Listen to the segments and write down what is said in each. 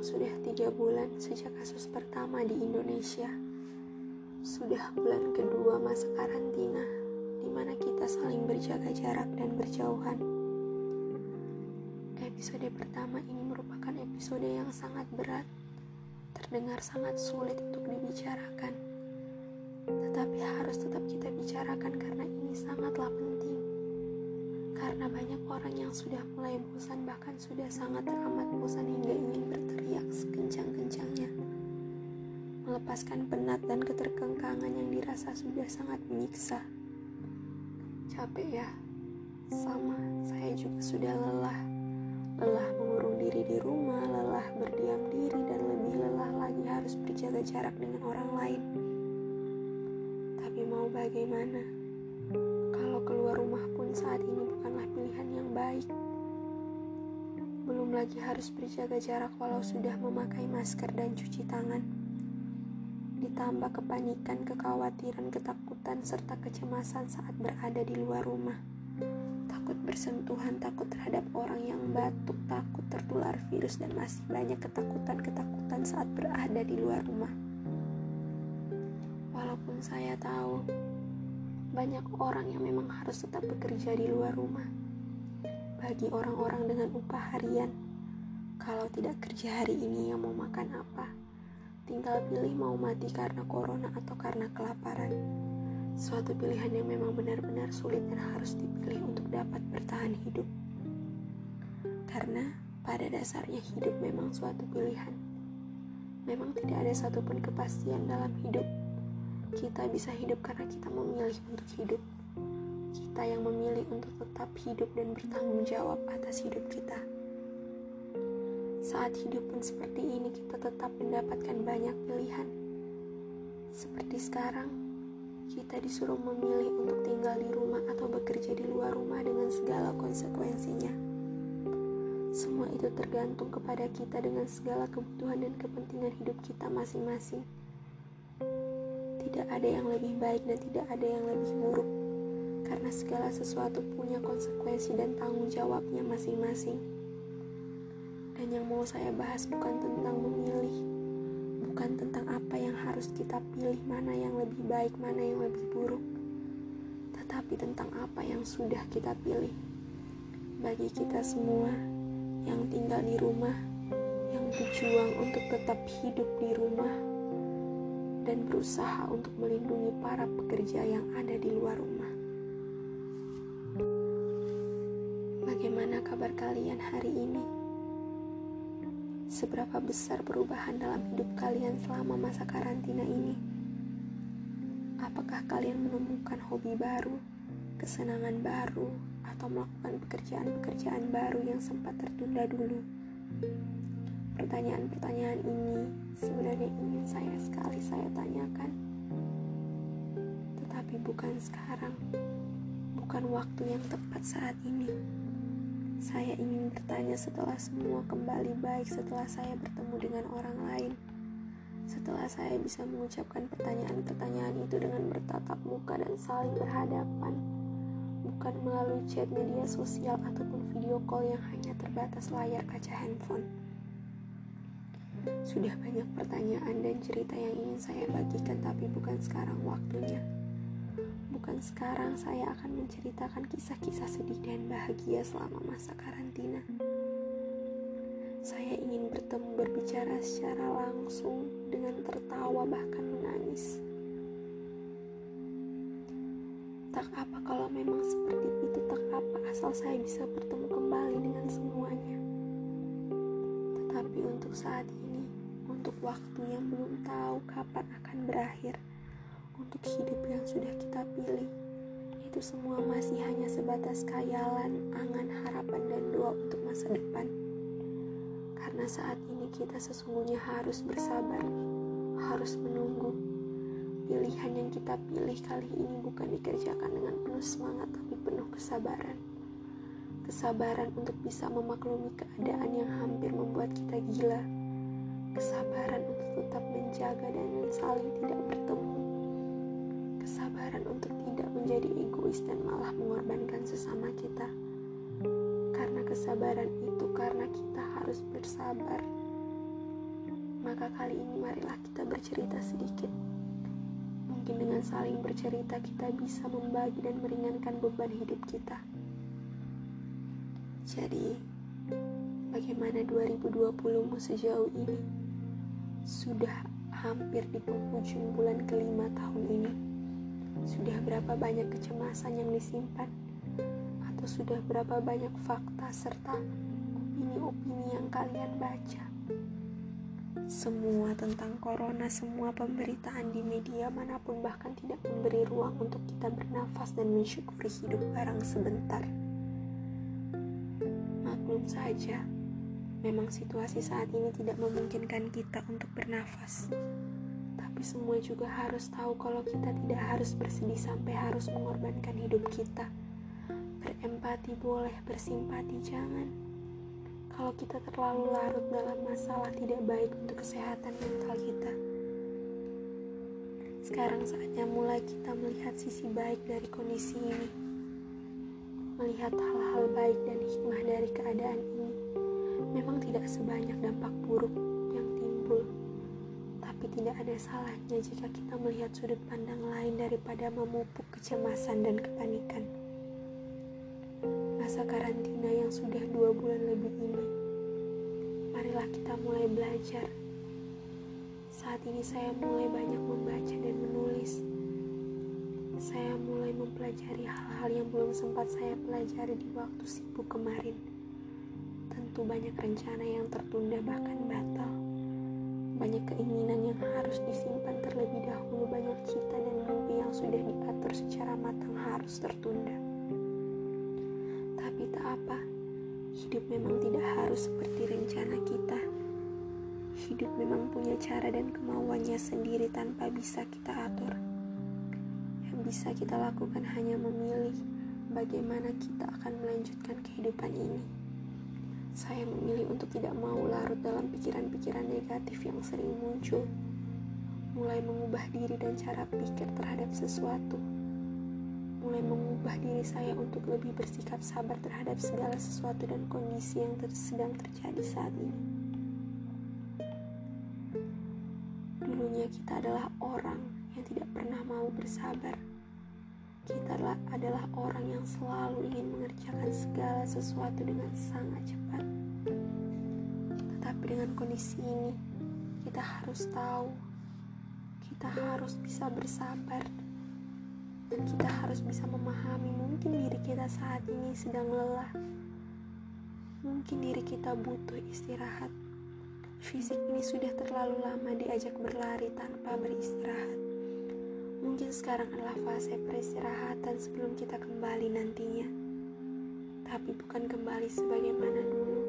Sudah tiga bulan sejak kasus pertama di Indonesia. Sudah bulan kedua masa karantina, di mana kita saling berjaga jarak dan berjauhan. Episode pertama ini merupakan episode yang sangat berat, terdengar sangat sulit untuk dibicarakan. Tetapi harus tetap kita bicarakan karena ini sangatlah penting. Karena banyak orang yang sudah mulai bosan bahkan sudah sangat teramat bosan hingga ingin berteriak sekencang-kencangnya. Melepaskan penat dan keterkengkangan yang dirasa sudah sangat menyiksa. Capek ya? Sama, saya juga sudah lelah. Lelah mengurung diri di rumah, lelah berdiam diri, dan lebih lelah lagi harus berjaga jarak dengan orang lain. Tapi mau bagaimana? Kalau keluar rumah pun saat ini bukanlah pilihan yang baik. Belum lagi harus berjaga jarak walau sudah memakai masker dan cuci tangan. Ditambah kepanikan, kekhawatiran, ketakutan, serta kecemasan saat berada di luar rumah. Takut bersentuhan, takut terhadap orang yang batuk, takut tertular virus, dan masih banyak ketakutan-ketakutan saat berada di luar rumah. Walaupun saya tahu banyak orang yang memang harus tetap bekerja di luar rumah. Bagi orang-orang dengan upah harian, kalau tidak kerja hari ini yang mau makan apa, tinggal pilih mau mati karena corona atau karena kelaparan. Suatu pilihan yang memang benar-benar sulit dan harus dipilih untuk dapat bertahan hidup. Karena pada dasarnya hidup memang suatu pilihan. Memang tidak ada satupun kepastian dalam hidup kita bisa hidup karena kita memilih untuk hidup. Kita yang memilih untuk tetap hidup dan bertanggung jawab atas hidup kita. Saat hidup pun seperti ini, kita tetap mendapatkan banyak pilihan. Seperti sekarang, kita disuruh memilih untuk tinggal di rumah atau bekerja di luar rumah dengan segala konsekuensinya. Semua itu tergantung kepada kita dengan segala kebutuhan dan kepentingan hidup kita masing-masing. Tidak ada yang lebih baik dan tidak ada yang lebih buruk, karena segala sesuatu punya konsekuensi dan tanggung jawabnya masing-masing. Dan yang mau saya bahas bukan tentang memilih, bukan tentang apa yang harus kita pilih, mana yang lebih baik, mana yang lebih buruk, tetapi tentang apa yang sudah kita pilih. Bagi kita semua yang tinggal di rumah, yang berjuang untuk tetap hidup di rumah dan berusaha untuk melindungi para pekerja yang ada di luar rumah. Bagaimana kabar kalian hari ini? Seberapa besar perubahan dalam hidup kalian selama masa karantina ini? Apakah kalian menemukan hobi baru, kesenangan baru, atau melakukan pekerjaan-pekerjaan baru yang sempat tertunda dulu? Pertanyaan-pertanyaan ini sebenarnya ingin saya sekali saya tanyakan. Tetapi bukan sekarang. Bukan waktu yang tepat saat ini. Saya ingin bertanya setelah semua kembali baik setelah saya bertemu dengan orang lain. Setelah saya bisa mengucapkan pertanyaan-pertanyaan itu dengan bertatap muka dan saling berhadapan. Bukan melalui chat media sosial ataupun video call yang hanya terbatas layar kaca handphone. Sudah banyak pertanyaan dan cerita yang ingin saya bagikan, tapi bukan sekarang waktunya. Bukan sekarang saya akan menceritakan kisah-kisah sedih dan bahagia selama masa karantina. Saya ingin bertemu berbicara secara langsung dengan tertawa bahkan menangis. Tak apa kalau memang seperti itu, tak apa asal saya bisa bertemu kembali dengan semuanya. Tetapi untuk saat ini, untuk waktu yang belum tahu kapan akan berakhir, untuk hidup yang sudah kita pilih. Itu semua masih hanya sebatas khayalan, angan, harapan, dan doa untuk masa depan. Karena saat ini kita sesungguhnya harus bersabar, harus menunggu. Pilihan yang kita pilih kali ini bukan dikerjakan dengan penuh semangat, tapi penuh kesabaran. Kesabaran untuk bisa memaklumi keadaan yang hampir membuat kita gila kesabaran untuk tetap menjaga dan saling tidak bertemu, kesabaran untuk tidak menjadi egois dan malah mengorbankan sesama kita. Karena kesabaran itu karena kita harus bersabar, Maka kali ini marilah kita bercerita sedikit. Mungkin dengan saling bercerita kita bisa membagi dan meringankan beban hidup kita. Jadi, bagaimana 2020mu sejauh ini? Sudah hampir di penghujung bulan kelima tahun ini. Sudah berapa banyak kecemasan yang disimpan? Atau sudah berapa banyak fakta serta opini-opini yang kalian baca? Semua tentang corona, semua pemberitaan di media mana pun bahkan tidak memberi ruang untuk kita bernafas dan mensyukuri hidup barang sebentar saja, memang situasi saat ini tidak memungkinkan kita untuk bernafas. Tapi semua juga harus tahu kalau kita tidak harus bersedih sampai harus mengorbankan hidup kita. Berempati boleh, bersimpati jangan. Kalau kita terlalu larut dalam masalah tidak baik untuk kesehatan mental kita. Sekarang saatnya mulai kita melihat sisi baik dari kondisi ini melihat hal-hal baik dan hikmah dari keadaan ini memang tidak sebanyak dampak buruk yang timbul. Tapi tidak ada salahnya jika kita melihat sudut pandang lain daripada memupuk kecemasan dan kepanikan. Masa karantina yang sudah dua bulan lebih ini, marilah kita mulai belajar. Saat ini saya mulai banyak membaca dan menulis saya mulai mempelajari hal-hal yang belum sempat saya pelajari di waktu sibuk kemarin. Tentu banyak rencana yang tertunda bahkan batal. Banyak keinginan yang harus disimpan terlebih dahulu, banyak cita dan mimpi yang sudah diatur secara matang harus tertunda. Tapi tak apa, hidup memang tidak harus seperti rencana kita. Hidup memang punya cara dan kemauannya sendiri tanpa bisa kita atur bisa kita lakukan hanya memilih bagaimana kita akan melanjutkan kehidupan ini. Saya memilih untuk tidak mau larut dalam pikiran-pikiran negatif yang sering muncul, mulai mengubah diri dan cara pikir terhadap sesuatu, mulai mengubah diri saya untuk lebih bersikap sabar terhadap segala sesuatu dan kondisi yang ter sedang terjadi saat ini. Dulunya kita adalah orang yang tidak pernah mau bersabar kita adalah orang yang selalu ingin mengerjakan segala sesuatu dengan sangat cepat. Tetapi dengan kondisi ini, kita harus tahu, kita harus bisa bersabar, dan kita harus bisa memahami mungkin diri kita saat ini sedang lelah. Mungkin diri kita butuh istirahat. Fisik ini sudah terlalu lama diajak berlari tanpa beristirahat Mungkin sekarang adalah fase peristirahatan sebelum kita kembali nantinya. Tapi bukan kembali sebagaimana dulu.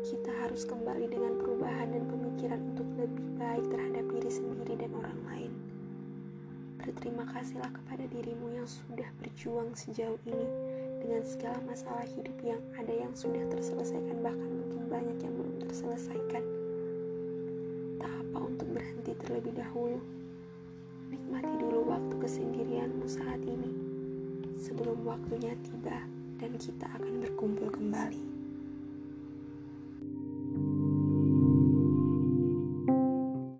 Kita harus kembali dengan perubahan dan pemikiran untuk lebih baik terhadap diri sendiri dan orang lain. Berterima kasihlah kepada dirimu yang sudah berjuang sejauh ini dengan segala masalah hidup yang ada yang sudah terselesaikan bahkan mungkin banyak yang belum terselesaikan. Tak apa untuk berhenti terlebih dahulu Nikmati dulu kesendirianmu saat ini sebelum waktunya tiba dan kita akan berkumpul kembali.